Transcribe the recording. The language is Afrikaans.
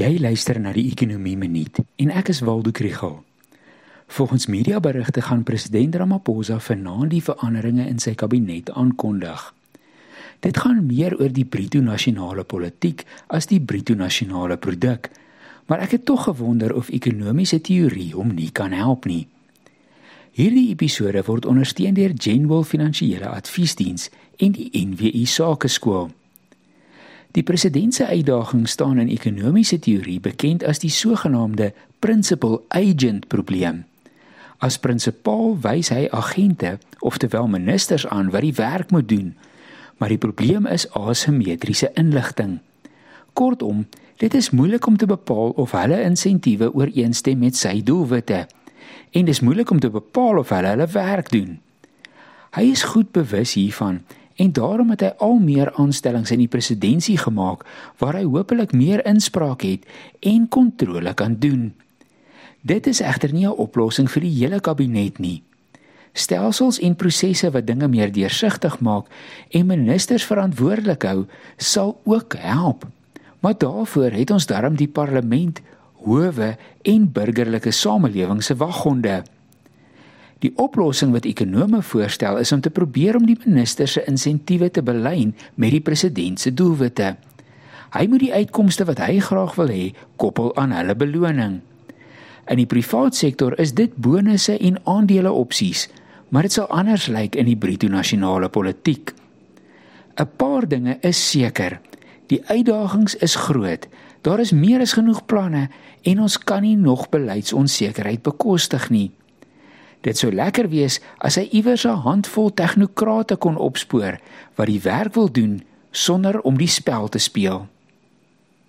Jy luister na die Ekonomie Minuut en ek is Waldo Krugel. Volgens mediaberigte gaan president Ramaphosa vanaand die veranderinge in sy kabinet aankondig. Dit gaan meer oor die bruto nasionale politiek as die bruto nasionale produk, maar ek het tog gewonder of ekonomiese teorie hom nie kan help nie. Hierdie episode word ondersteun deur Genwell Finansiële Adviesdiens en die NWI Sakeskool. Die president se uitdaging staan in ekonomiese teorie bekend as die sogenaamde principal agent probleem. As prinsipaal wys hy agente, oftewel ministers aan wat die werk moet doen, maar die probleem is asimetriese inligting. Kortom, dit is moeilik om te bepaal of hulle insentiewe ooreenstem met sy doelwitte en dis moeilik om te bepaal of hulle hulle werk doen. Hy is goed bewus hiervan en daarom het hy al meer aanstellings in die presidentskap gemaak waar hy hopelik meer inspraak het en kontrole kan doen. Dit is egter nie 'n oplossing vir die hele kabinet nie. Stelsels en prosesse wat dinge meer deursigtig maak en ministers verantwoordelik hou, sal ook help. Maar daarvoor het ons darm die parlement, howe en burgerlike samelewing se waghonde. Die oplossing wat ekonome voorstel is om te probeer om die minister se insentiewe te belyn met die president se doelwitte. Hy moet die uitkomste wat hy graag wil hê koppel aan hulle beloning. In die privaat sektor is dit bonusse en aandele opsies, maar dit sal anders lyk in die bruto nasionale politiek. 'n Paar dinge is seker. Die uitdagings is groot. Daar is meer as genoeg planne en ons kan nie nog beleidsonsekerheid bekostig nie. Dit sou lekker wees as hy iewers 'n handvol tegnokrate kon opspoor wat die werk wil doen sonder om die spel te speel.